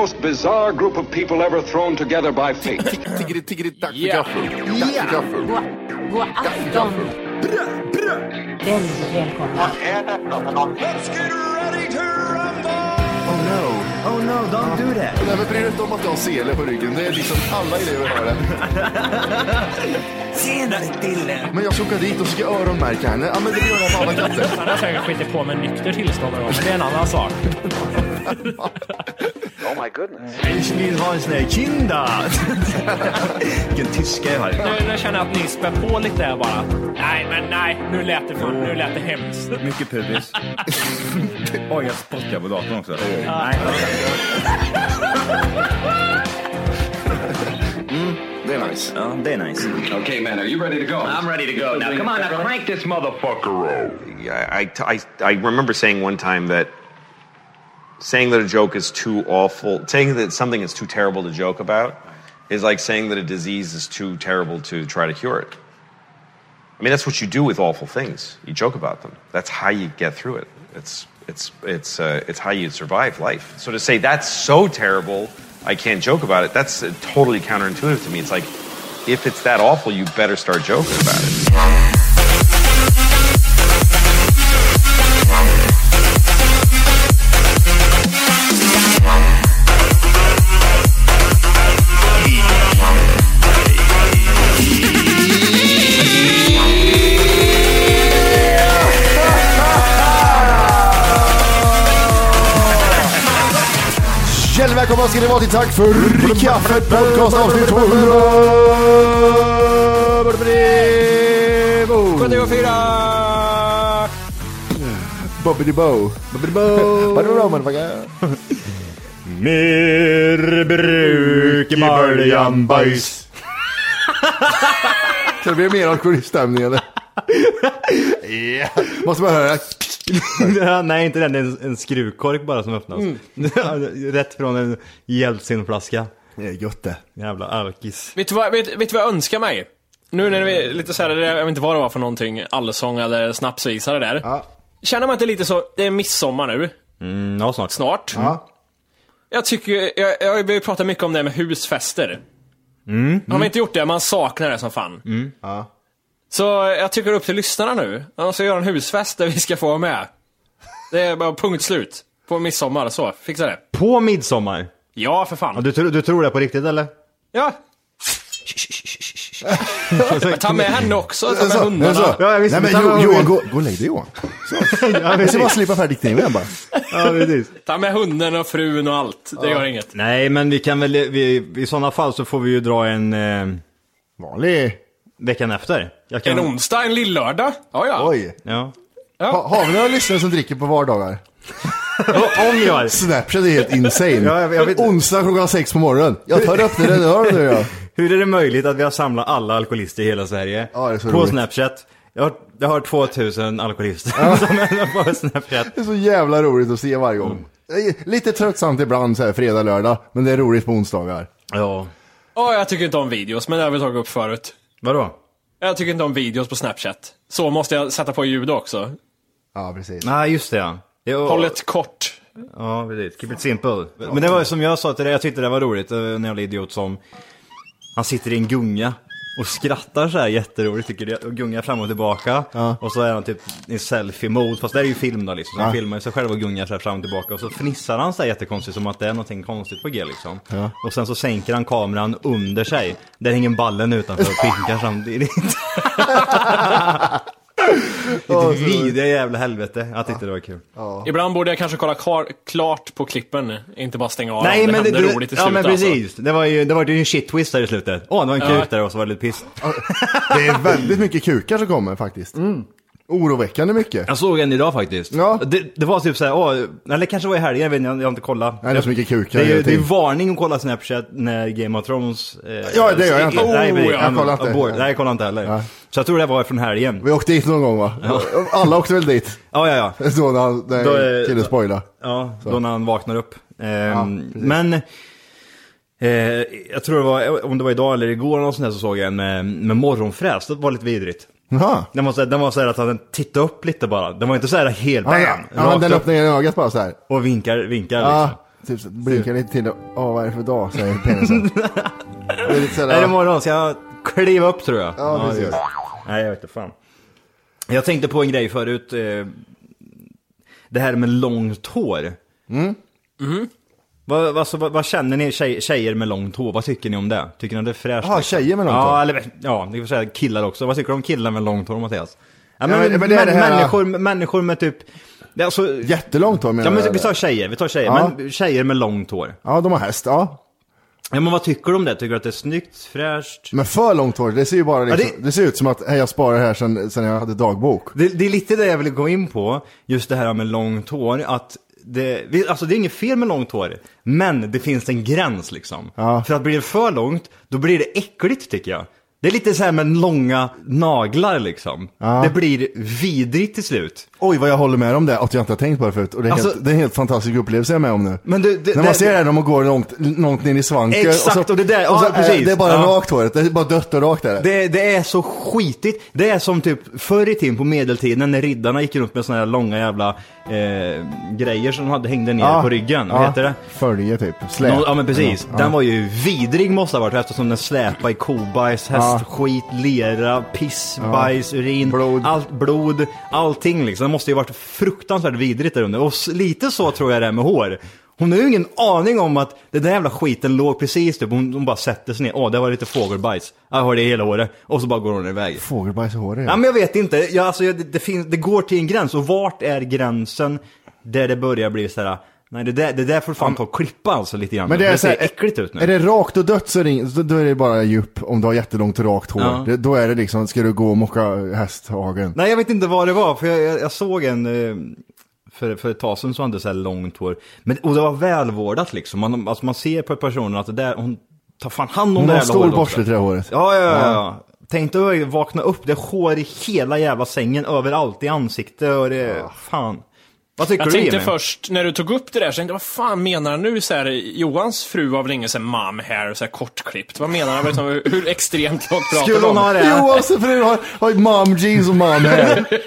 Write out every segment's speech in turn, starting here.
most bizarre group of people ever thrown together by fate. Tiggeri, tiggeri, dack för gaffel. Dack för gaffel. God afton! Väldigt välkomna. Oh no, oh no, don't do that. Nej, men bry dig inte om att jag har sele på ryggen. Det är liksom alla elever har det. Tjenare Dille! Men jag ska åka dit och ska öronmärka henne. Ja, men det gör jag på alla katter. Han har säkert skitit på med nykter tillstånd men det är en annan sak. Ich vill ha en sån här kinda! Vilken tyska jag har. Nu, nu känner jag att ni spär på lite där bara. Nej, men nej. Nu lät det, för, nu lät det hemskt. Mycket pubis. Oj, jag spottar på datorn också. Nej. Det är nice. Det är nice. okay, man, are you ready to go? I'm ready to go now. Come on, now crank this motherfucker up. I, I, I remember saying one time that saying that a joke is too awful, saying that something is too terrible to joke about is like saying that a disease is too terrible to try to cure it. I mean, that's what you do with awful things. You joke about them. That's how you get through it. It's, it's, it's, uh, it's how you survive life. So to say that's so terrible, I can't joke about it, that's uh, totally counterintuitive to me. It's like, if it's that awful, you better start joking about it. Ska ni vara till Tack för kaffet podcast avsnitt 200! 74! Bobbidi bo. Bobbidi bo. Bobbidi bo motherfucker. Mer bruk i början bajs. Så det blir mer alkoholiststämning eller? Måste man höra. Ja, Nej, inte den. Det är en, en skruvkork bara som öppnas. Rätt från en Jeltsin-flaska. Det är gött det. Jävla alkis. Vet du, vad, vet, vet du vad jag önskar mig? Nu när vi är lite såhär, jag vet inte vad det var för någonting, allsång eller snapsvisa det där. Ja. Känner man inte lite så, det är midsommar nu, Mm, ja, snart. snart. Ja. Jag tycker, jag, jag, vi pratar mycket om det här med husfester. Har vi inte gjort det? Man saknar det som fan. Ja. Så jag tycker upp till lyssnarna nu. De ska göra en husfest där vi ska få vara med. Det är bara punkt slut. På midsommar, så. Fixa det. På midsommar? Ja, för Ja, fan. du, tror- du tror det på riktigt eller? Ja. Men ta med henne också, ta med hundarna. så. Ja, jag visste Nej inte. men Jo- Johan, gå, gå och lägg dig Johan. Så. Jag ska bara slippa färdigt diktningen bara. Ja, precis. Ta med hunden och frun och allt. Det gör inget. Nej, men vi kan väl, vi, i sådana fall så får vi ju dra en eh, Vanlig. Veckan efter. Jag kan, En onsdag, en lillördag. Ja, ja. Oj. Ja. Ha, har vi några lyssnare som dricker på vardagar? Om jag... Snapchat är helt insane. Ja, jag- jag vet- Onsdag klockan sex på morgonen. Jag tar upp det, det hör du ja. Hur är det möjligt att vi har samlat alla alkoholister i hela Sverige? Ja, det är så på roligt. Snapchat. Jag har, jag har 2000 alkoholister som är på Snapchat. Det är så jävla roligt att se varje gång. Är Lite tröttsamt ibland så här fredag, lördag. Men det är roligt på onsdagar. Ja. Åh, jag tycker inte om videos, men det har vi tagit upp förut. Vadå? Jag tycker inte om videos på Snapchat. Så måste jag sätta på ljud också. Ja, precis. Nej, just det ja. Jo. Håll ett kort. Ja, precis. Keep it simple. Men det var ju som jag sa till dig, jag tyckte det var roligt. eh, En jävla idiot som... Han sitter i en gunga och skrattar så här jätteroligt tycker jag och gungar fram och tillbaka. Och så är han typ i selfie-mode, fast det är ju film då liksom. Så han Ja. filmar sig själv och gungar så här fram och tillbaka. Och så fnissar han så här jättekonstigt som att det är någonting konstigt på G liksom. Ja. Och sen så sänker han kameran under sig. Där hänger ballen utanför och pinkar samtidigt. Ditt vidriga jävla helvete. Jag tyckte det var kul. Ibland borde jag kanske kolla klar, klart på klippen, inte bara stänga av Nej om men det det, det, roligt i ja slutet men alltså. precis. Det var ju, det var ju en shit twist där i slutet. Åh, det var en Ja. kuk där och så var det lite piss. Det är väldigt mycket kukar som kommer faktiskt. Oroväckande mycket. Jag såg en idag faktiskt. Ja. Det, det var typ såhär, åh, eller kanske var i helgen, jag vet inte, jag har inte kollat. Nej, det är så mycket kukar Det är, ju- det är varning att kolla Snapchat när Game of Thrones... Eh, Ja, det gör jag inte. Nej, Oh, jag kollar inte. Abort. Nej, jag kollar inte heller. Ja. Så jag tror det var från helgen. Vi åkte dit någon gång va? Alla åkte väl dit? Ja, ja, ja. Så när han- när Då är- killen spoilade. Ja, då när han vaknar upp. Ehm, precis. men, eh, jag tror det var, om det var idag eller igår eller något sånt där så såg jag en med, med morgonfräs. Det var lite vidrigt. Jaha. Den var, så, den var så här att han tittade upp lite bara. Den var inte så här helt Ja, bam! ja. ja, den upp öppnar ena ögat bara så här. Och vinkar, vinkar Ja, liksom. typ så blinkar lite till och, åh vad är det för dag, säger penisen. det är lite Är det morgon? Ska jag kliva upp tror jag? Ja, precis. det gör jag. Nej, jag vet inte fan. Jag tänkte på en grej förut. Eh, det här med långt hår. Mm. Vad, alltså, vad, vad känner ni tjej, tjejer med långt hår? Vad tycker ni om det? Tycker ni det är fräscht? Jaha, tjejer med långt ja, hår? Eller, ja, ni får säga killar också. Vad tycker du om killar med långt hår, Mattias? Ja, men- men, men det är det här- människor, människor med typ... det Alltså, Jättelångt hår menar ja, men vi tar tjejer, vi tar tjejer. Ja. Men tjejer med långt hår. Ja, de har häst, ja. Ja, men vad tycker du om det? Tycker du att det är snyggt, fräscht? Men för långt hår, det ser ju bara liksom, Ja, det... det- ser ut som att hej, jag sparar det här sen, sen jag hade dagbok. Det, det är lite det jag vill gå in på, just det här med långt hår, att det, alltså det är inget fel med långt hår, men det finns en gräns liksom. Ja. För att blir det för långt, då blir det äckligt tycker jag. Det är lite så här med långa naglar liksom. Ja. Det blir vidrigt till slut. Oj, vad jag håller med om det, att jag inte har tänkt på det förut. Och det är, Alltså- helt, det är en helt fantastisk upplevelse jag är med om nu. Men det, det, När man det, ser det när man går långt, långt ner i svanken. Exakt, och det där- och så, ja, precis. Det är bara Ja. rakt håret, det är bara dött och rakt är det. Det, det är så skitigt. Det är som typ förr i tiden på medeltiden när riddarna gick runt med såna här långa jävla eh, grejer som de hade hängde ner Ja. på ryggen. Vad Ja. heter det? Följe typ, släp. Nå- Ja men precis. Den var ju vidrig måste ha varit eftersom den släpade i kobajs, hästskit, lera, piss, bajs, urin, Blod. allt blod, allting liksom. Det måste ju varit fruktansvärt vidrigt där under. Och s- lite så tror jag det är med hår. Hon har ju ingen aning om att den där jävla skiten låg precis typ, hon, hon bara sätter sig ner. Åh, det var lite fågelbajs. Jag har det i hela håret. Och så bara går hon iväg. Fågelbajs i håret Ja, men jag vet inte. Jag, alltså, jag, det, det, finns, det går till en gräns. Och vart är gränsen där det börjar bli så här. Nej, det där, det där får fan ta och klippa alltså lite grann. Men det är så ser här, äckligt ut nu. Är det rakt och dött så är det, då är det bara djup om du har jättelångt rakt hår. Ja. Det, då är det liksom, ska du gå och mocka hästhagen? Nej, jag vet inte vad det var. För jag, jag, jag såg en... För, för ett tag sedan så hade det så här långt hår. Men, och det var välvårdat liksom. Man, alltså man ser på personen att det där, hon tar fan hand om Hon det har jävla stor håret borstel också. till det håret. Ja, ja, ja. ja. Tänk dig att vakna upp, det är hår i hela jävla sängen, överallt i ansiktet och det, fan. Vad tycker Jag du tänkte Jimmy? först, när du tog upp det där, så tänkte jag, vad fan menar han nu? Så här, Johans fru har väl ingen så här mom hair, så här kortklippt. Vad menar han? Liksom, hur extremt långt pratar Skulle hon om? ha det? Johans fru har, har mom jeans och mom hair.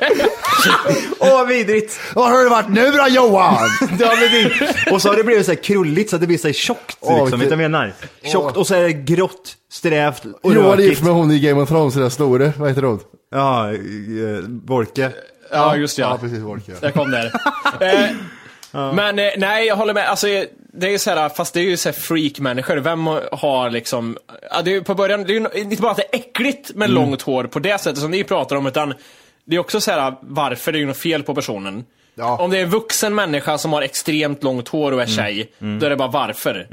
Åh, vad vidrigt! Var har du varit nu då Johan? Ja, men det, och så har det blivit så här krulligt så att det blir så här tjockt. Åh, liksom, vet du vad jag menar? Tjockt och så är det grått, strävt och Johan är rökigt. gift med hon i Game of Thrones, den där store, vad heter hon? Ja, eh, Borke. Ja, just ja. Ja, precis. Jag kom där. eh, Men eh, nej, jag håller med. Alltså, det är ju så här, fast det är ju så här freak-människor. Vem har liksom... Ja, det är ju på början, det är ju inte bara att det är äckligt med Mm. långt hår på det sättet som ni pratar om, utan det är också så här varför det är ju något fel på personen. Ja. Om det är en vuxen människa som har extremt långt hår och är tjej, då är det bara varför.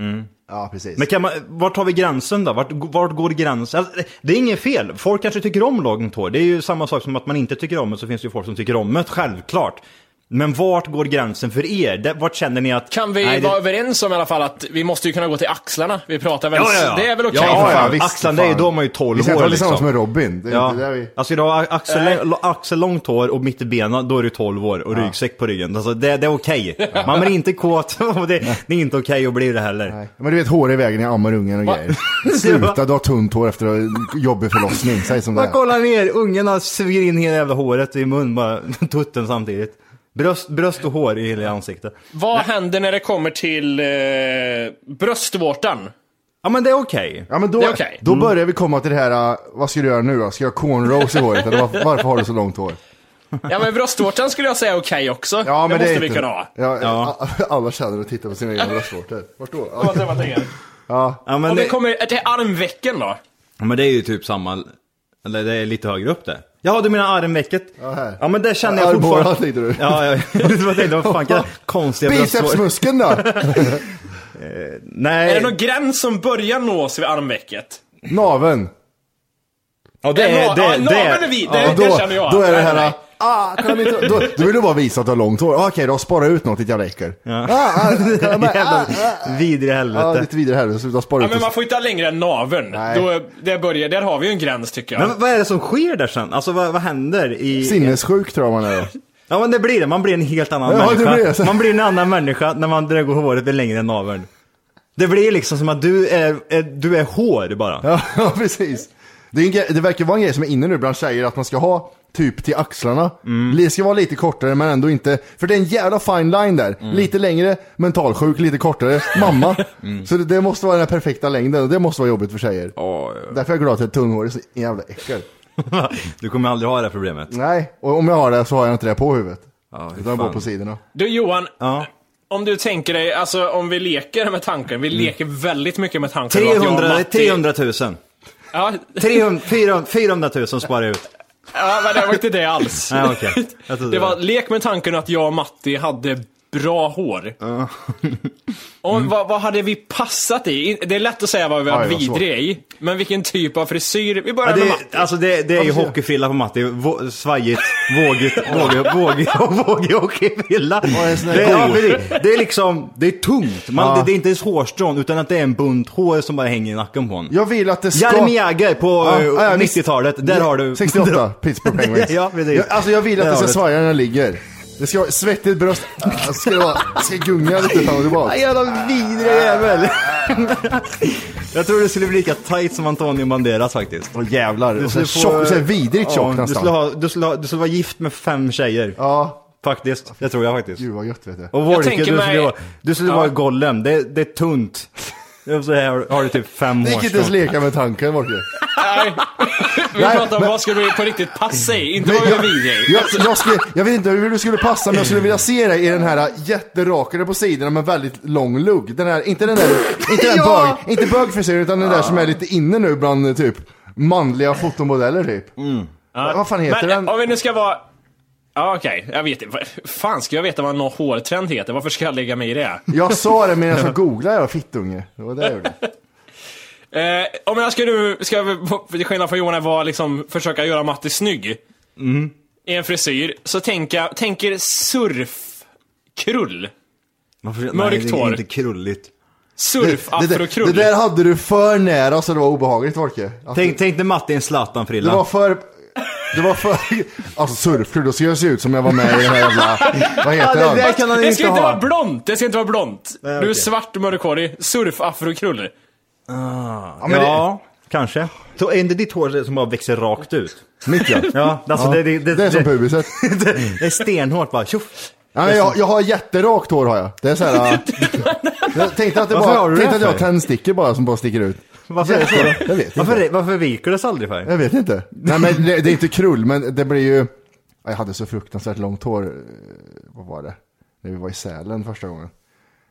Ja, precis. Men kan man, vart tar vi gränsen då? Vart, vart går gränsen? Alltså, det är inget fel. Folk kanske tycker om långt hår. Det är ju samma sak som att man inte tycker om det, så finns det ju folk som tycker om det, självklart. Men vart går gränsen för er? Det, vart känner ni att... Kan vi Nej, det- vara överens om i alla fall att vi måste ju kunna gå till axlarna? Vi pratar väl... Ja, ja, ja. Det är väl okej? Ja, Ja, ja, visst, Axlarna, det är ju då man ju 12 Vi ska inte år vara liksom. med Robin. Det är Ja, inte där vi... alltså idag axel, axel långt hår och mitt i benen, då är du 12 år och ryggsäck på ryggen. Alltså det, det är okej. Man blir inte kåt och det, det är inte okej att bli det heller. Nej. Men du vet hår i vägen, jag ammar ungen och Va? grejer. Sluta, du har tunt hår efter en jobbig förlossning, säg som det är. kolla ner, ungarna suger in hela jävla håret i mun, bara tutten samtidigt. Bröst, bröst och hår i hela ansiktet. Vad händer när det kommer till eh, bröstvårtan? Ja men det är okej. Ja men då, Det är okej. då börjar vi komma till det här, uh, vad ska du göra nu då? Ska jag ha cornrows i håret eller var, varför har du så långt hår? Ja men bröstvårtan skulle jag säga är okej också. det, måste är vi inte- kunna ha. Ja, Ja. Alla känner och tittar på sina egna bröstvårtor. Vart då? Vad man tänker? Ja. Ja men Om vi det, kommer till armvecken då? ja, men det är ju typ samma, eller det är lite högre upp det. Ja du menar armvecket? Ja, här. Ja men det känner jag Armbågarna fortfarande. tänkte du? Ja, jag jag tänkte vad fan kan konstiga bröstvårtor. Bicepsmuskeln då? Nej. Är det någon gräns som börjar nås vid armvecket? Naven. Ja det Ja, är, det, ja, det, naveln är det, Ja, det, då, det känner jag. då är det Nej, här, ah, kan inte, då, då vill du bara visa att du har långt hår. Ah, Okej då, spara ut något ditt jävla äckel. Ja. Ah, ah, jag- ah, vidriga Ja, helvete. lite vidare här, sluta spara Ja, ut. men man får inte ha längre än naveln. Nej. Då, det börjar, där har vi ju en gräns tycker jag. Men vad är det som sker där sen? Alltså vad, vad händer i... Sinnessjuk tror jag man är då. Ja men det blir det, man blir en helt annan Ja, människa. blir. Man blir en annan människa när man drar håret längre än naveln. Det blir liksom som att du är, är, du är hår bara. Ja, precis. Det, är en det verkar vara en grej som är inne nu bland tjejer, att man ska ha typ till axlarna. Det ska vara lite kortare men ändå inte, för det är en jävla fine line där. Lite längre, mentalsjuk, lite kortare, mamma. Så det, det måste vara den här perfekta längden och det måste vara jobbigt för tjejer. Åh, Därför är jag glad att jag är tunnhårig, så jävla äckel. du kommer aldrig ha det här problemet. Nej, och om jag har det så har jag inte det på huvudet. Ja, Utan bara på sidorna. Du Johan, Ja. om du tänker dig, alltså om vi leker med tanken, vi leker väldigt mycket med tanken. att jag och 300, Matti- 300 000. Ja, 300, 400, 400 000 sparar jag ut. Ja, men det var inte det alls. Nej trodde Det var lek med tanken att jag och Matti hade bra hår. Och vad, vad hade vi passat i? Det är lätt att säga vad vi var svårt. vidriga i. Men vilken typ av frisyr? Vi börjar Ja, med det, Matti. alltså det, det är ju hockeyfrilla på Matti, Vå- svajigt, vågigt, vågig, vågig, vågig hockeyfrilla. en sån här Det, är- ja, god. precis. det är liksom, det är tungt. Man, Ja. det, det är inte ens hårstrån utan att det är en bunt hår som bara hänger i nacken på honom. Jag vill att det ska... Jaromir Jagr på Ja, eh, ja, visst. 90-talet, där har du... 68, Pittsburgh Penguins. Ja, precis. Jag, alltså jag vill att Där det har ska du. svaja när den ligger. Det ska vara svettigt bröst, alltså ska det vara, ska gunga lite fram och tillbaka. Jävla vidriga jävel. Jag tror det skulle bli lika tight som Antonio Banderas faktiskt. Åh jävlar, så skulle tjock, få- så här vidrigt tjock Ja, du, nästan. skulle ha, du, skulle ha, du skulle vara gift med fem tjejer. Ja, Faktiskt, det tror jag faktiskt. gud vad gött vet du. Och tänker du, mig- skulle vara, du skulle Ja. vara Gollum. Det, det är tunt. Och så här har du typ fem Det gick inte ens leka med tanken Wolke. Nej. Vi Nej, pratar om men- vad ska vi på riktigt passa i, inte vad vi är jag, jag, jag, skulle, jag vet inte hur du skulle passa men jag skulle vilja se dig i den här jätterakade på sidorna med väldigt lång lugg. Den här, inte den där, inte den Ja! bög, inte bögfrisyren utan den där som är lite inne nu bland eh, typ manliga fotomodeller typ. Vad fan heter Men den? om vi nu ska vara... Ja okej, jag vet inte. Fan ska jag veta vad någon hårtrend heter? Varför ska jag lägga mig i det? Jag sa det medan jag googlade jag fittunge. Det var det jag gjorde. Eh, om jag ska nu, ska till skillnad från Johan, vara liksom, försöka göra Matti snygg. Mm. I en frisyr, så tänker, tänker surfkrull. Varför, nej, Mörkt det är hår. inte krulligt. Surf, Det, det, afrokrull. det där hade du för nära så det var obehagligt Wolke. Att Tänk, tänk dig Matti i en Det Zlatan-frilla. var för... Det var för... Alltså surfklubb, då ska jag ut som jag var med i den här jävla... Vad Ja, heter det han? där kan han det ska inte ha. vara blont! Det ska inte vara blont. Nej, Du är okej. svart och mörkhårig. Surf, afrokrull. Ja, men kanske. Så är inte ditt hår som bara växer rakt ut? Mitt ja. Ja, alltså Ja, det, det, det, det är som pubiset. det är stenhårt bara, tjoff. Ja, men jag, jag har jätterakt hår har jag. Det är så här... äh, jag tänkte att det Varför bara, har du det tänkte att jag har för? tändstickor bara som bara sticker ut. Varför är det så? Jag vet inte. Varför, varför viker det sig aldrig för? Jag vet inte. Nej men det, det är inte krull, men det blir ju... Jag hade så fruktansvärt långt hår. eh, Vad var det? När vi var i Sälen första gången.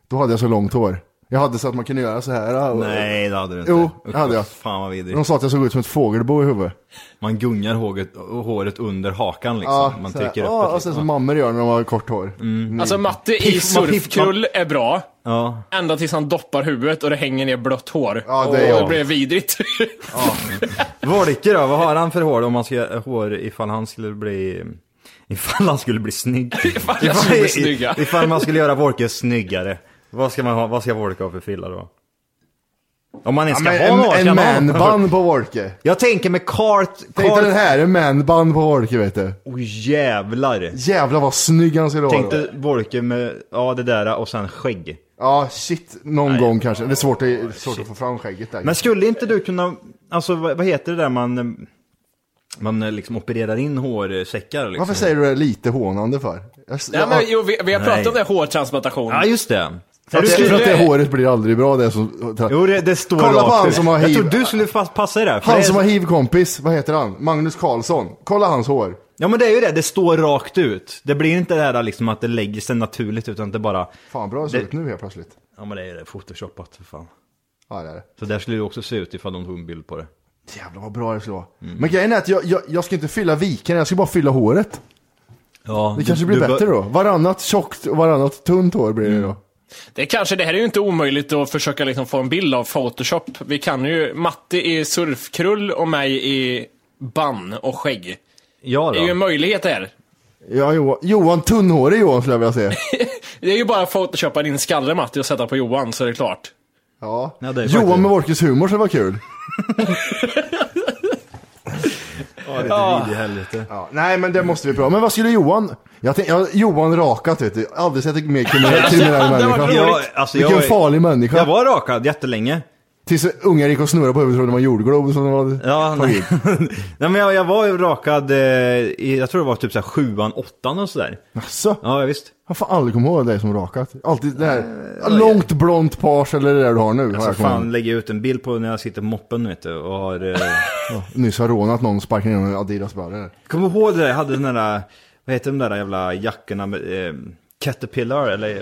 Då hade jag så långt hår. Jag hade så att man kunde göra så här. och- Nej, det hade du inte. Jo, det hade jag. Fan vad vidrigt. De sa att jag såg ut som ett fågelbo i huvudet. Man gungar håret, håret under hakan liksom. Ja, man så här, trycker ja, uppåt. och sen som mammor gör när de har kort hår. Alltså Matte i Piff- är bra. Ja. Ända tills han doppar huvudet och det hänger ner blött hår. Ja, det är och det blir vidrigt. Volke då, vad har han för hår om man ska hår ifall han skulle bli... Ifall han skulle bli snygg. Ifall jag skulle bli ja. Ifall man skulle göra Volke snyggare. Vad ska man ha, vad ska Volke ha för frilla då? Om man ens Ja, ska men ha några, en ska en manband på Wolke. Jag tänker med kart... Tänk dig den här, en manband på Wolke vet du. Oj jävlar. Jävlar vad snygg han skulle vara. Tänk dig Volke med, ja det där och sen skägg. Ja, shit. Någon gång kanske. Det är svårt, att- svårt att få fram skägget där. Men skulle inte du kunna, alltså vad, vad heter det där man, man eh, liksom opererar in hårsäckar liksom? Varför säger du det lite hånande för? Jag, Ja, men, jo, vi, vi har pratat Nej. om det, här hårtransplantation. Ja just det. För att, du det, för att det håret blir aldrig bra det som... Jo, det, det står Kolla på han som har Jag hiv. tror du skulle fast passa i det. Han som har hiv-kompis, vad heter han? Magnus Karlsson. Kolla hans hår. Ja men det är ju det, det står rakt ut. Det blir inte det här liksom att det lägger sig naturligt utan det bara... Fan bra det ser ut nu helt plötsligt. Ja men det är det, photoshopat för fan. Ja det är det. Så där skulle det också se ut ifall de tog en bild på det. Jävlar vad bra det skulle vara. Mm. Men grejen är att jag, jag, jag ska inte fylla viken, jag ska bara fylla håret. Ja, Det kanske blir bättre då. Varannat tjockt och varannat tunt hår blir det då. Det är kanske, det här är ju inte omöjligt att försöka liksom få en bild av Photoshop. Vi kan ju Matti i surfkrull och mig i bann och skägg. Ja Det är ju en då. möjlighet där. Ja, Johan, Johan tunnhårig Johan skulle jag vilja säga. Det är ju bara att photoshoppa din skalle Matti och sätta på Johan så är det klart. Ja. Ja, det är Johan faktiskt- med Wolkes humor så var kul. Ja, det är vid i helvete. Ja, nej men det måste vi prata Men vad skulle Johan? Jag tänkte, ja, Johan rakat vet du. Aldrig sett en mer kriminell, människa. Ja, alltså, Vilken jag, farlig människa. jag var rakad jättelänge. Tills ungar gick och snurrade på huvudet och trodde det var jordglob som de var... Ja, nej. nej men jag, jag var ju rakad, eh, i, jag tror det var typ såhär sjuan, åttan och sådär. Jaså? Ja, visst. Jag har fan aldrig kommit ihåg dig som rakat. Alltid det här långt blont page eller det där du har nu. har Alltså jag kommit fan jag ut en bild på när jag sitter på moppen vet du och har... Eh, Ja, nyss har rånat någon och sparkat ner en Adidas-brallor. Kommer du ihåg det där? Jag hade den där, vad heter de där jävla jackorna med, eh, Caterpillar eller?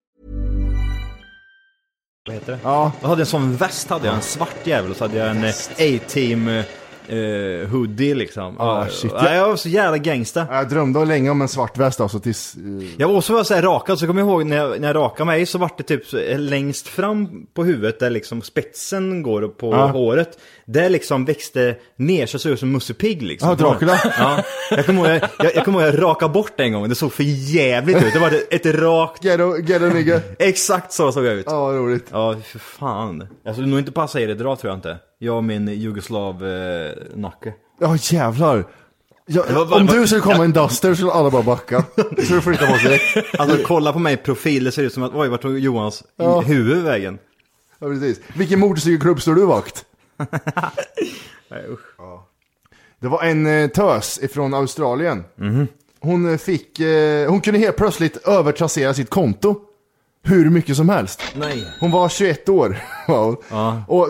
Vad heter det? Ja. Jag hade en sån väst, hade jag en svart jävel och så hade jag en eh, A-team eh, hoodie liksom. Ah, Ja, shit. ja, jag var så jävla gangsta. Jag drömde länge om en svart väst alltså tills... eh, Jag var också var så här rakad, så kommer jag ihåg när jag, när jag rakade mig så var det typ så, eh, längst fram på huvudet där liksom spetsen går på Ja. håret. Där liksom växte ner så såg ut som Musse Pigg liksom. Ja, Dracula. Ja. Jag kommer ihåg, jag, jag, jag kommer ihåg jag rakade bort det en gång, det såg för jävligt ut. Det var ett rakt... Ghetto, ghetto nigga. Exakt så såg jag ut. Ja, vad roligt. Ja, för fan. Jag skulle nog inte passa i det idag tror jag inte. Jag och min jugoslav eh, nacke. Ja jävlar. Ja, Det var bara- om du skulle komma i en Duster skulle alla bara backa. Så du flyttar på sig direkt. Alltså kolla på mig i profil, det ser ut som att oj, vart tog Johans Ja. huvud vägen? Ja, precis. Vilken motorcykelklubb står du vakt? Nej, usch. Det var en eh, tös ifrån Australien. Hon eh, fick, eh, hon kunde helt plötsligt övertrassera sitt konto. Hur mycket som helst. Nej. Hon var 21 år. Ja. Och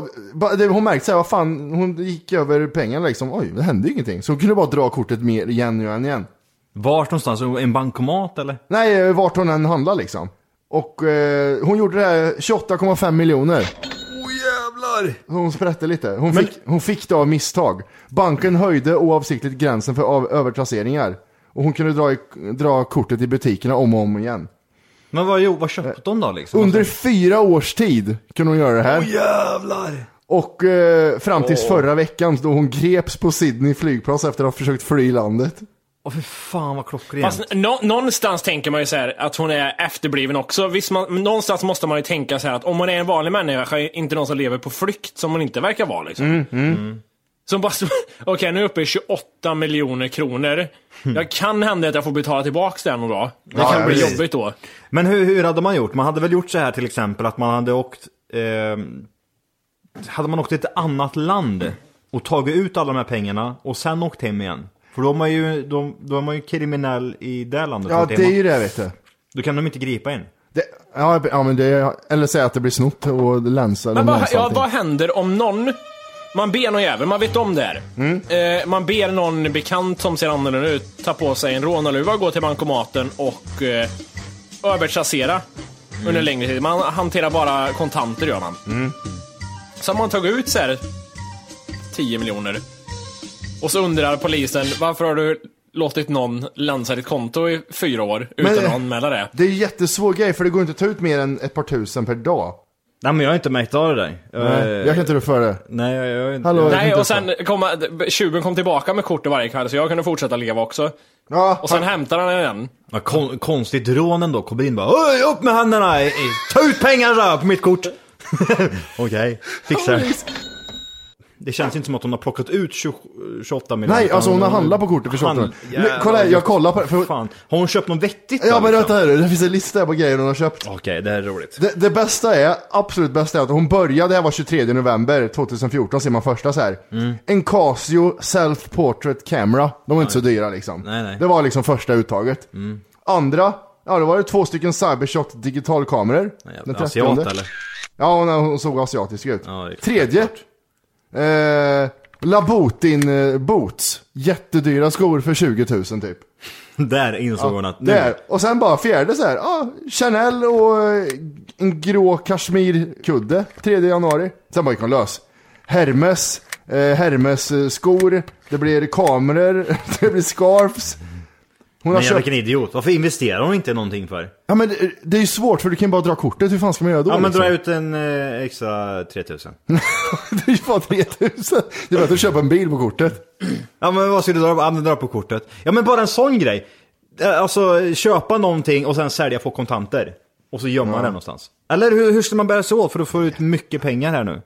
det, hon märkte såhär, vad fan, hon gick över pengarna liksom. Oj, det hände ju ingenting. Så hon kunde bara dra kortet mer igen och igen igen. Vart någonstans? En bankomat eller? Nej, vart hon än handlade liksom. Och eh, hon gjorde det här 28,5 miljoner. Hon sprätte lite. Hon, fick, hon fick det av misstag. Banken höjde oavsiktligt gränsen för av, övertrasseringar. Och hon kunde dra, i, dra kortet i butikerna om och om igen. Men vad, jo, vad köpte hon då liksom? Under fyra års tid kunde hon göra det här. Åh jävlar! Och eh, fram tills förra veckan då hon greps på Sydney flygplats efter att ha försökt fly landet. Åh för fan vad klockrent. Fast nå- någonstans tänker man ju så här att hon är efterbliven också. Visst, man, någonstans måste man ju tänka så här att om hon är en vanlig människa, inte någon som lever på flykt, som hon inte verkar vara liksom. Som bara, okej nu är jag uppe i 28 miljoner kronor. Jag kan hända att jag får betala tillbaka det någon dag. Det Ja, kan ja, bli precis. jobbigt då. Men hur, hur hade man gjort? Man hade väl gjort så här till exempel att man hade åkt... Eh, hade man åkt till ett annat land och tagit ut alla de här pengarna och sen åkt hem igen? För då är man ju, då, då är man ju kriminell i det landet. Ja, det är ju det vet du. Då kan de inte gripa in. Det, ja, ja, men det, eller säga att det blir snott och länsa. Men vad, ja, vad händer om någon, man ber någon jävel, man vet om det här. Mm. Eh, man ber någon bekant som ser annorlunda ut ta på sig en rånarluva, gå till bankomaten och eh, övertrassera Mm. under längre tid. Man hanterar bara kontanter gör man. Så har man tagit ut så här 10 miljoner. Och så undrar polisen, varför har du låtit någon lansa ditt konto i fyra år utan Men- att anmäla det? Det är en jättesvår grej för det går inte att ta ut mer än ett par tusen per dag. Nej men jag har inte märkt av det där. Nej, jag kan inte rå för det. Nej, jag, jag, jag, Hallå, jag Nej, och sen kom, tjuven kom tillbaka med kortet varje kväll så jag kunde fortsätta leva också. Ja, Och sen hämtar han igen. Ja, kon, konstigt rån ändå, kommer in bara Oj, upp med händerna! Ta ut pengarna på mitt kort! Okej, fixar. Det känns inte som att hon har plockat ut 20, 28 miljoner. Nej, alltså hon har handlat på kortet för 28 Handl- miljoner. Kolla här, jag kollar på det. För... Fan. Har hon köpt något vettigt Ja då, men liksom? vänta här, det finns en lista på grejer hon har köpt. Okej, det här är roligt. Det, det bästa är, absolut bästa är att hon började, det här var 23 november 2014 ser man första så här. Mm. En Casio Self Portrait Camera, de var inte så dyra liksom. Nej, nej. Det var liksom första uttaget. Mm. Andra, ja det var det två stycken Cybershot digitalkameror. Den 30. Asiat eller? Ja, hon, hon såg asiatisk ut. Ja, Tredje, eh, Labutin eh, Boots. Jättedyra skor för 20 000 typ. Där insåg hon att nu... Där. Och sen bara fjärde så här, ja, Chanel och eh, en grå kashmirkudde 3 januari. Sen bara gick hon lös. Hermes, eh, Hermes eh, skor, det blir kameror, det blir scarfs. Hon har Men köpt... vilken idiot. Varför investerar hon inte någonting för? Ja men det, det är ju svårt för du kan ju bara dra kortet, hur fan ska man göra då? Ja men liksom? dra ut en eh, extra 3000. det är ju bara 3000. Det är bättre att köpa en bil på kortet. Ja men vad ska du dra? Ja dra på kortet. Ja men bara en sån grej. Eh, Alltså köpa någonting och sen sälja på kontanter. Och så gömma Ja. det någonstans. Eller hur, hur ska man bära sig åt för att få ut mycket pengar här nu?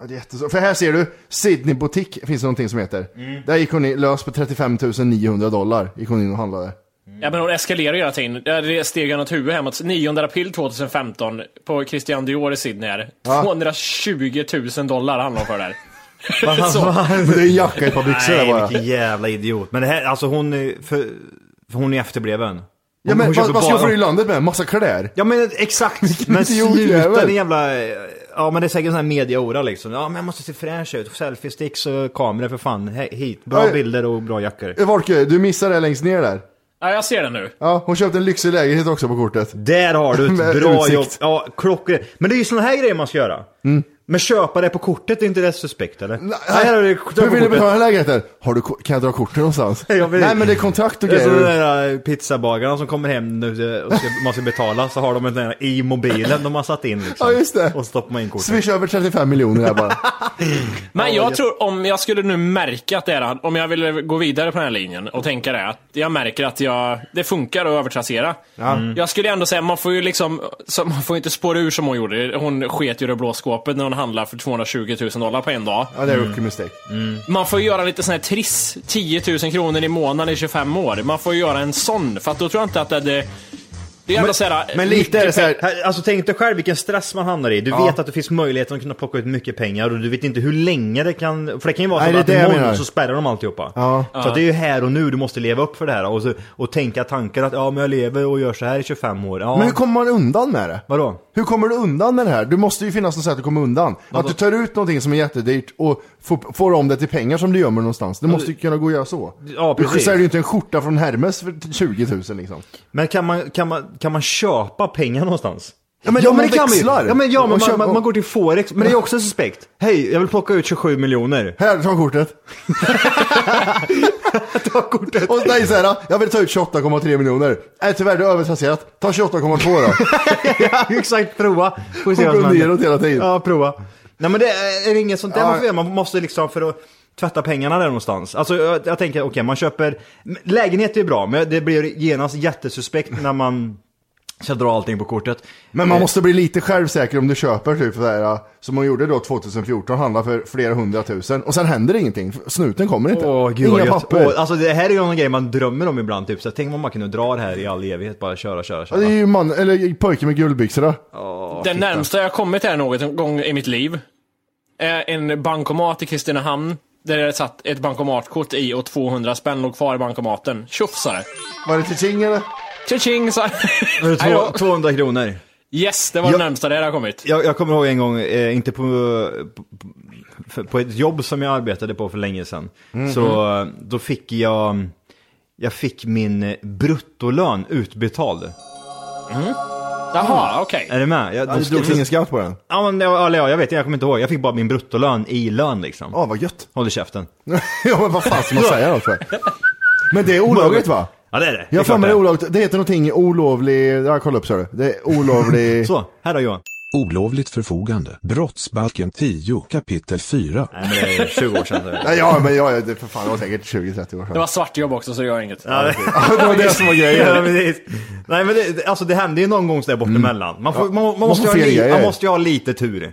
Ja, det är jättesvårt. För här ser du, Sydney Boutique finns det någonting som heter. Mm. Där gick hon in, lös på 35 900 dollar. Gick hon in och handlade. Ja men hon eskalerar ju hela tiden. Det steg han åt huvudet hemåt. 9 april 2015 på Christian Dior i Sydney här. Ja. 220 000 dollar handlar hon för där. Men det är en jacka i ett par byxor där Nej bara. vilken jävla idiot. Men det här, alltså hon är, för, för hon är efterbliven. Ja men Hon vad, köper vad ska hon bara- få i landet med? Massa kläder? Ja men exakt, men idiot sluta jävel. din jävla... Ja men det är säkert en sån här mediaora liksom. Ja men jag måste se fräsch ut. Selfie-sticks och kameror för fan. He- hit. Bra Oj. bilder och bra jackor. Eh, Volke, du missar det längst ner där. Ja, jag ser det nu. Ja, hon köpte en lyxig lägenhet också på kortet. Där har du Med ett bra utsikt. jobb. Ja, klockren. Men det är ju såna här grejer man ska göra. Men köpa det på kortet, är inte det suspekt eller? Nej, du Hur vill du betala lägenheten? Har du, kan jag dra kortet någonstans? Jag vill- Nej men det är kontrakt och Det är som de grejer. där äh, pizzabagarna som kommer hem nu och ska, man ska betala, så har de en här i mobilen de har satt in liksom. Ja, just det. Och så stoppar man in kortet. Swish över 35 miljoner här bara. Men jag tror om jag skulle nu märka att det är, om jag ville gå vidare på den här linjen och tänka det, att jag märker att jag, det funkar att övertrassera. Mm. Jag skulle ändå säga, man får ju liksom, så man får inte spåra ur som hon gjorde. Hon sket ju i det blå skåpet när hon handlade för 220 000 dollar på en dag. Ja det är rookie mistake. Man får ju göra lite sån här triss, 10 000 kronor i månaden i 25 år. Man får ju göra en sån, för att då tror jag inte att det... Det, det är ändå såhär... Men lite är det så här, Här, Alltså tänk dig själv vilken stress man hamnar i. Du Ja. vet att det finns möjlighet att kunna plocka ut mycket pengar och du vet inte hur länge det kan... För det kan ju vara Nej, så det är att det jag menar. imorgon så spärrar de alltihopa. Ja. Så att det är ju här och nu du måste leva upp för det här och, så, och tänka tankar att ja men jag lever och gör så här i 25 år. Ja. Men hur kommer man undan med det? Vadå? Hur kommer du undan med det här? Du måste ju finnas något sätt att komma undan. Att du tar ut någonting som är jättedyrt och får, får om det till pengar som du gömmer någonstans. Det måste ju kunna gå att göra så. Ja, du precis. säljer ju inte en skjorta från Hermes för 20 000 liksom. Men kan man, kan, man, kan man köpa pengar någonstans? Ja, men ja, men det kan man ju. Ja men, ja, men man, man, man går till Forex, men det är också suspekt. Hej, jag vill plocka ut 27 miljoner. Här, ta kortet. Ta kortet. Och nej såhär, jag vill ta ut 28,3 miljoner. Nej tyvärr, det är övertrasserat. Ta 28,2 då. ja, exakt, prova. Får vi se vad som händer. neråt hela tiden. Ja, prova. Nej men det är är inget sånt där Ja. man får göra. Man måste liksom för att tvätta pengarna där någonstans. Alltså jag, jag tänker, okej man köper, lägenhet är bra, men det blir genast jättesuspekt när man ska dra allting på kortet. Men man Eh, måste bli lite självsäker om du köper typ sådär, som man gjorde då 2014, handla för flera hundratusen. Och sen händer ingenting. Snuten kommer inte. Åh gud Inga papper. Åh, alltså det här är ju en grej man drömmer om ibland, typ så tänk om man kunde dra det här i all evighet, bara köra, köra, Ja, köra. det är ju man, eller pojke med guldbyxorna. Den närmsta jag kommit här någon gång i mitt liv är en bankomat i Kristinehamn. Där det satt ett bankomatkort i och 200 spänn låg kvar i bankomaten. Tjoff sa det. Var det tjing eller? Tja-ching sa två- 200 kronor. Yes, det var Ja. det närmsta det har kommit. Jag, jag kommer ihåg en gång, eh, inte på, på, på ett jobb som jag arbetade på för länge sedan. Mhm. Så eh, då fick jag, jag fick min eh, bruttolön utbetald. Jaha, okej. Är du med? Jag, Ja, du drog ingen skatt på den? Ja, men, ja, ja, jag vet jag kommer inte ihåg. Jag fick bara min bruttolön i lön liksom. Ja, vad gött. Håll käften. ja, men vad fan ska man säga då? För? Men det är olagligt va? Ja, det är det. Jag har för mig det är olagligt. Det heter någonting olovlig... Jag kollar upp så det. Det är olovlig... Så, här då Johan. Olovligt förfogande. Brottsbalken 10 kapitel 4. Nej, men det är 20 år sedan. så- Nej, ja, men jag, det, för fan, det var säkert 20-30 år sedan. Det var svartjobb också så det gör inget. Ja, det, det var det som var grejen. Ja. Nej men det, alltså det händer ju någon gång sådär bort emellan. Man, får. Ja. man, man, Man måste får ju ha li, man måste ju ha lite tur.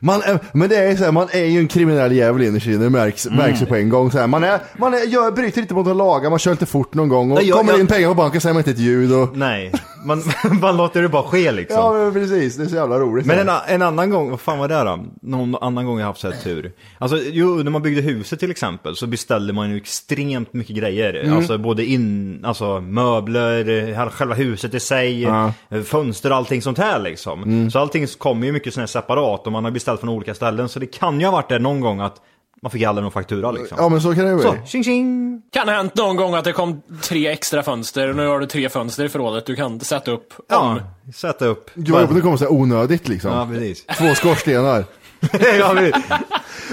Man, är- men det är så här, man är ju en kriminell jävel inne, det märks, Mm. märks ju på en gång. Så här. Man, är, man är, gör, bryter inte mot någon lagar, man kör lite fort någon gång och Nej, jag- kommer jag- in pengar på banken säger man inte ett ljud. Och, Nej, man, man låter det bara ske liksom. ja, men precis, det är så jävla roligt. Men en, en annan gång, vad fan var det då? Någon annan gång jag haft så här tur. Alltså, jo, när man byggde huset till exempel så beställde man ju extremt mycket grejer. Mm. Alltså både in, alltså möbler, själva huset i sig, Ja. fönster och allting sånt här liksom. Mm. Så allting kommer ju mycket sånt här separat och man har beställt från olika ställen. Så det kan ju ha varit det någon gång att man fick aldrig någon faktura liksom. Ja men så kan det ju Så, bli. tjing tjing! Kan ha hänt någon gång att det kom tre extra fönster och nu har du tre fönster i förrådet du kan sätta upp om. Ja, sätta upp. Gud vad jobbigt det kommer så här onödigt liksom. Ja, precis. Två skorstenar. ja, precis.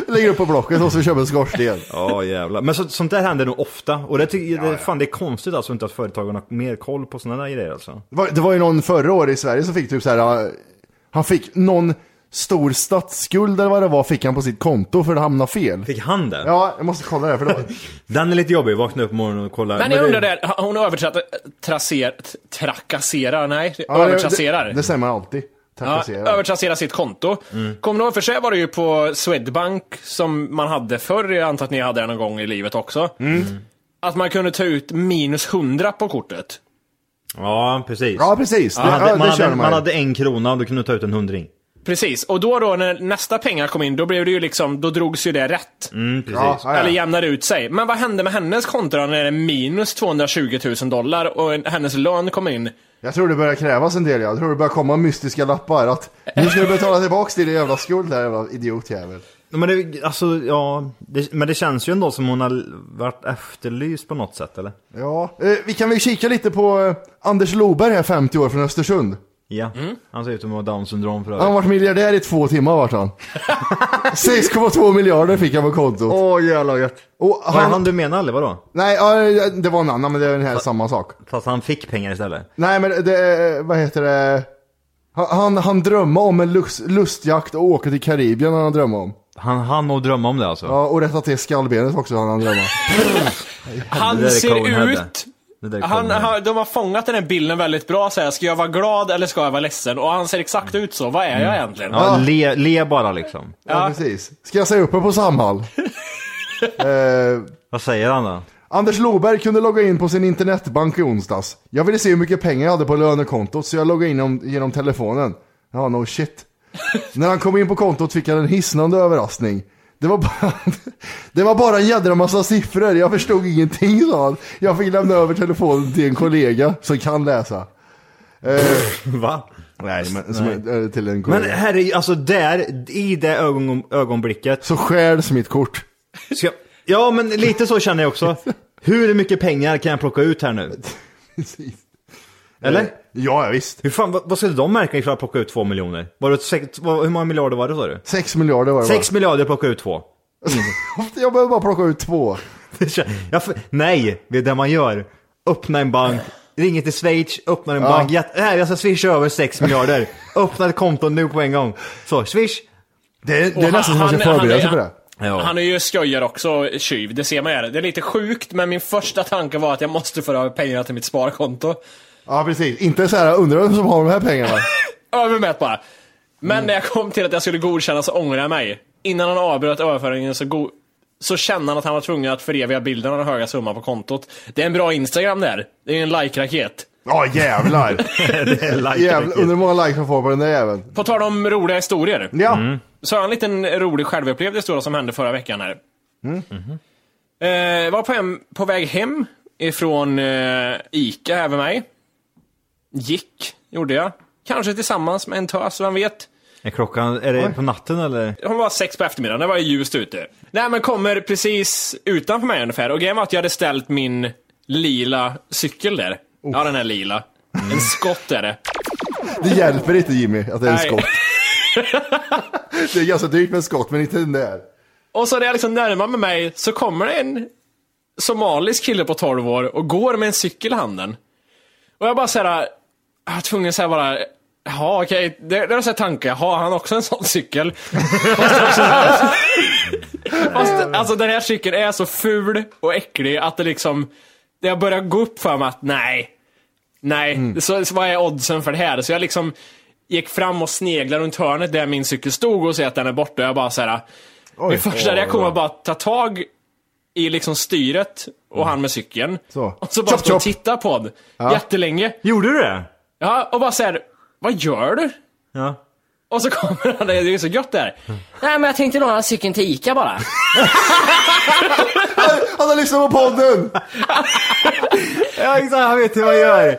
Lägger upp på blocket och så köper en skorsten. Ja jävlar. Men så, sånt där händer nog ofta. Och det, tycker det, fan, det är konstigt alltså inte att företagen har mer koll på sådana där grejer alltså. Det var, det var ju någon förra året i Sverige som fick typ så här. Han fick någon stor statsskuld eller vad det var fick han på sitt konto för det hamnade fel. Fick han det? Ja, jag måste kolla det för det var... Den är lite jobbig, vakna upp på morgonen och kolla. Men det- jag undrar där, hon översatte, traser, t- trakasserar, nej, Ja, det- övertrasserar. Det, det säger man alltid. Ja, Trakassera. övertrassera sitt konto. Kommer ni ihåg, för sig var det ju på Swedbank som man hade förr, jag antar att ni hade det någon gång i livet också. Att man kunde ta ut minus 100 på kortet. Ja, precis. Ja, precis. Man Det- hade, ja, det man, hade, man man hade en krona och du kunde ta ut en hundring. Precis, och då då när nästa pengar kom in, då blev det ju liksom, då drogs ju det rätt. Mm. Ja, ja, ja. Eller jämnade ut sig. Men vad hände med hennes konto då när det är minus 220 000 dollar och en- hennes lön kom in? Jag tror det börjar krävas en del, jag tror det börjar komma mystiska lappar att nu ska du betala tillbaks din jävla skuld där jävla idiotjävel. Men det, alltså, ja, det, men det känns ju ändå som hon har varit efterlyst på något sätt, eller? Ja, eh, vi kan väl kika lite på eh, Anders Loberg här, 50 år från Östersund. Ja, han ser ut att ha down syndrom för Han övrigt. varit miljardär i två timmar vart han. 6,2 miljarder fick han på kontot. Åh jävlar gött. Och Var det han, han du menar eller vadå? nej, ja, det var en annan, men det är den här samma sak. Fast han fick pengar istället? Nej, men det, vad heter det? Han, han, han drömmer om en lust, lustjakt och åka till Karibien, han drömmer om. Han hann nog drömma om det alltså? Ja, och rätta till skallbenet också, han drömmer. Han Det där är ser Conehead, ut... Han, han, de har fångat den här bilden väldigt bra, så här, ska jag vara glad eller ska jag vara ledsen? Och han ser exakt ut så, vad är jag egentligen? Ja, le, le bara liksom. Ja, Ja. precis. Ska jag säga upp mig på Samhall? eh, Vad säger han då? Anders Loberg kunde logga in på sin internetbank i onsdags. Jag ville se hur mycket pengar jag hade på lönekontot så jag loggade in om, genom telefonen. Ja, no shit. När han kom in på kontot fick han en hisnande överraskning. Det var, bara, det var bara en jädra massa siffror, jag förstod ingenting sa han. Jag fick lämna över telefonen till en kollega som kan läsa. Eh, Va? nej, men som, eh, till en Men kollega. herre, alltså där, i det ögon, ögonblicket. Så stjäls mitt kort. Ska, ja, men lite så känner jag också. Hur mycket pengar kan jag plocka ut här nu? Precis. Eller? Eh, Ja, visst. Hur fan, vad, vad skulle de märka ifall jag plockade ut två miljoner? Var det sex, vad, hur många miljarder var det sa du? Sex miljarder var det Sex miljarder plocka ut två. Jag behöver bara plocka ut två. Jag, nej, det är det man gör. Öppna en bank, ringer till Schweiz, öppnar en bank. Jätte, här, jag ska swisha över 6 miljarder. Öppna ett konto nu på en gång. Så, swish. Det är, det är nästan som man ska förbereda sig på det. Ja. Han är ju skojar också, tjuv, det ser man ju. Det är lite sjukt, men min första tanke var att jag måste föra över pengarna till mitt sparkonto. Ja, precis. Inte så här, undrar vem som har de här pengarna. Övermätt bara. Men när jag kom till att jag skulle godkänna så ångrade jag mig. Innan han avbröt överföringen så, go- så kände han att han var tvungen att föreviga bilden av den höga summan på kontot. Det är en bra Instagram där. Det är en like-raket. Ja, jävlar. det är like jävlar. Undrar hur många likes han får på den där jäveln. På tal om roliga historier. Ja. Så har jag en liten rolig självupplevd historia som hände förra veckan här. Eh, var på, hem, på väg hem ifrån eh, Ica här med mig. Gick, gjorde jag. Kanske tillsammans med en tös, vem vet? Är klockan, är det på natten eller? Hon var sex på eftermiddagen, det var ju ljust ute. Nej men kommer precis utanför mig ungefär och grejen var att jag hade ställt min lila cykel där. Ja den är lila. En skott är det. Det hjälper inte Jimmy att det är en Nej. skott. Det är ganska dyrt med en skott, men inte den där. Och så när jag liksom närmar mig mig så kommer det en somalisk kille på 12 år och går med en cykel i handen. Och jag bara såhär, jag var tvungen att säga bara, jaha okej, det, det var så här tanke, jaha han har också en sån cykel. Fast alltså den här cykeln är så ful och äcklig att det liksom, det har börjat gå upp för mig att nej, nej, så, så vad är oddsen för det här? Så jag liksom gick fram och sneglade runt hörnet där min cykel stod och ser att den är borta jag bara såhär, min första Oj, reaktion var bara att ta tag i liksom styret och han med cykeln. Så. Och så bara stå och titta på det Ja. jättelänge. Gjorde du det? Ja, och bara såhär, vad gör du? Ja. Och så kommer han, det är så gött där. Nej men jag tänkte låna cykeln till Ica bara. Han har lyssnat på podden! Ja exakt, han vet hur man gör.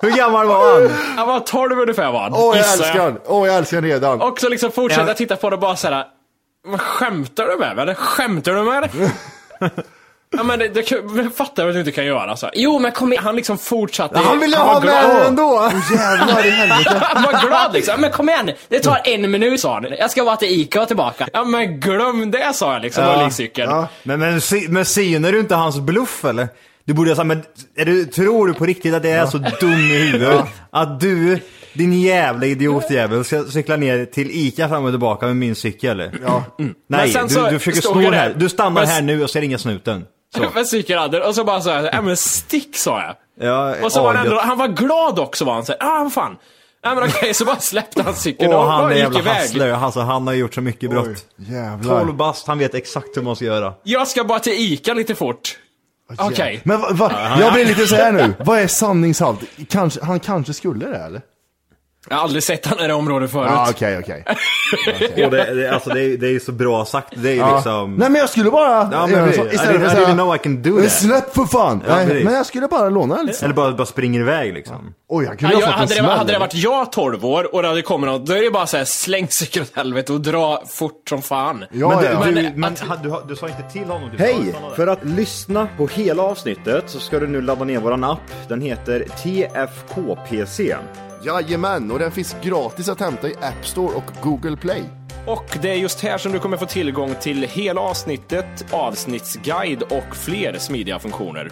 Hur gammal var han? Han var 12 ungefär var han. Åh, jag gissar älskar den. Åh, jag älskar den redan. Och så liksom fortsätter Ja. jag titta på det och bara såhär, vad skämtar du med mig? eller? Skämtar du med mig? Ja men det, det, jag fattar vad du inte kan göra alltså. Jo men kom igen. Han liksom fortsatte. Han ville ha med den ändå. Åh, jävlar i helvete. Han var glad liksom. Men kom igen, det tar en minut sa han. Jag ska bara till Ica och tillbaka. Ja men glöm det sa jag liksom, Ja. ja. cykeln. Ja. Men, men, men synar du inte hans bluff eller? Du borde ha sagt, men är du, tror du på riktigt att det är så dum i huvudet? Att du, din jävla idiotjävel, ska cykla ner till Ica fram och tillbaka med min cykel? Ja. Men Nej, du, så du försöker sno här. Du stannar Men- här nu och ser inga snuten. Så. Med cykelradder och så bara så här, ja men stick sa jag. Ja, Och så var ja, ändå, han var glad också var han såhär, ah vad fan. Nej men okej, så bara släppte han cykeln Åh, och han bara är jävla hustler. Alltså, han har gjort så mycket brott. Oj, jävlar. 12 bast, han vet exakt hur man ska göra. Jag ska bara till Ica lite fort. Okej. Men va, va, jag blir lite så här nu. Vad är sanningshalt? Kanske, han kanske skulle det eller? Jag har aldrig sett han i det området förut. Ja, okej, okej. Och det, det, alltså, det, är- det är ju så bra sagt. Det är ju Ja. liksom... Nej men jag skulle bara... Ja, men göra så, I istället didn't- för att I säga... didn't know I can do "Men that." Släpp för fan! Ja, Nej, precis. men jag skulle bara låna den lite. Eller bara, bara springer iväg liksom. Oj, jag Ja, kunde jag, ha fått en hade, det, smäll. hade det varit jag 12 år och det hade kommit någon, då är det bara såhär släng cykeln åt helvete och dra fort som fan. Ja, men du, ja. du, Men men, att- ha- du, har- du sa inte till honom? Hej! sa För att lyssna på hela avsnittet så ska du nu ladda ner våran app. Den heter TFKPC. Jajamän, och den finns gratis att hämta i App Store och Google Play. Och det är just här som du kommer få tillgång till hela avsnittet, avsnittsguide och fler smidiga funktioner.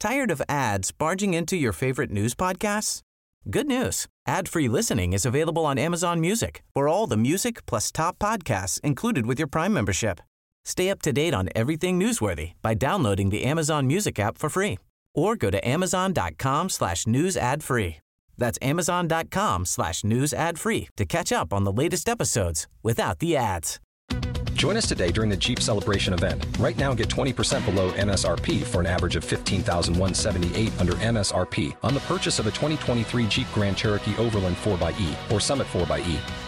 Tired of ads barging into your favorite news podcasts? Good news. Ad-free listening is available on Amazon Music for all the music plus top podcasts included with your Prime membership. Stay up to date on everything newsworthy by downloading the Amazon Music app for free or go to amazon.com slash news ad free. That's amazon.com slash news ad free to catch up on the latest episodes without the ads. Join us today during the Jeep Celebration event. Right now, get 20% below MSRP for an average of 15178 under MSRP on the purchase of a 2023 Jeep Grand Cherokee Overland 4xE or Summit 4xE.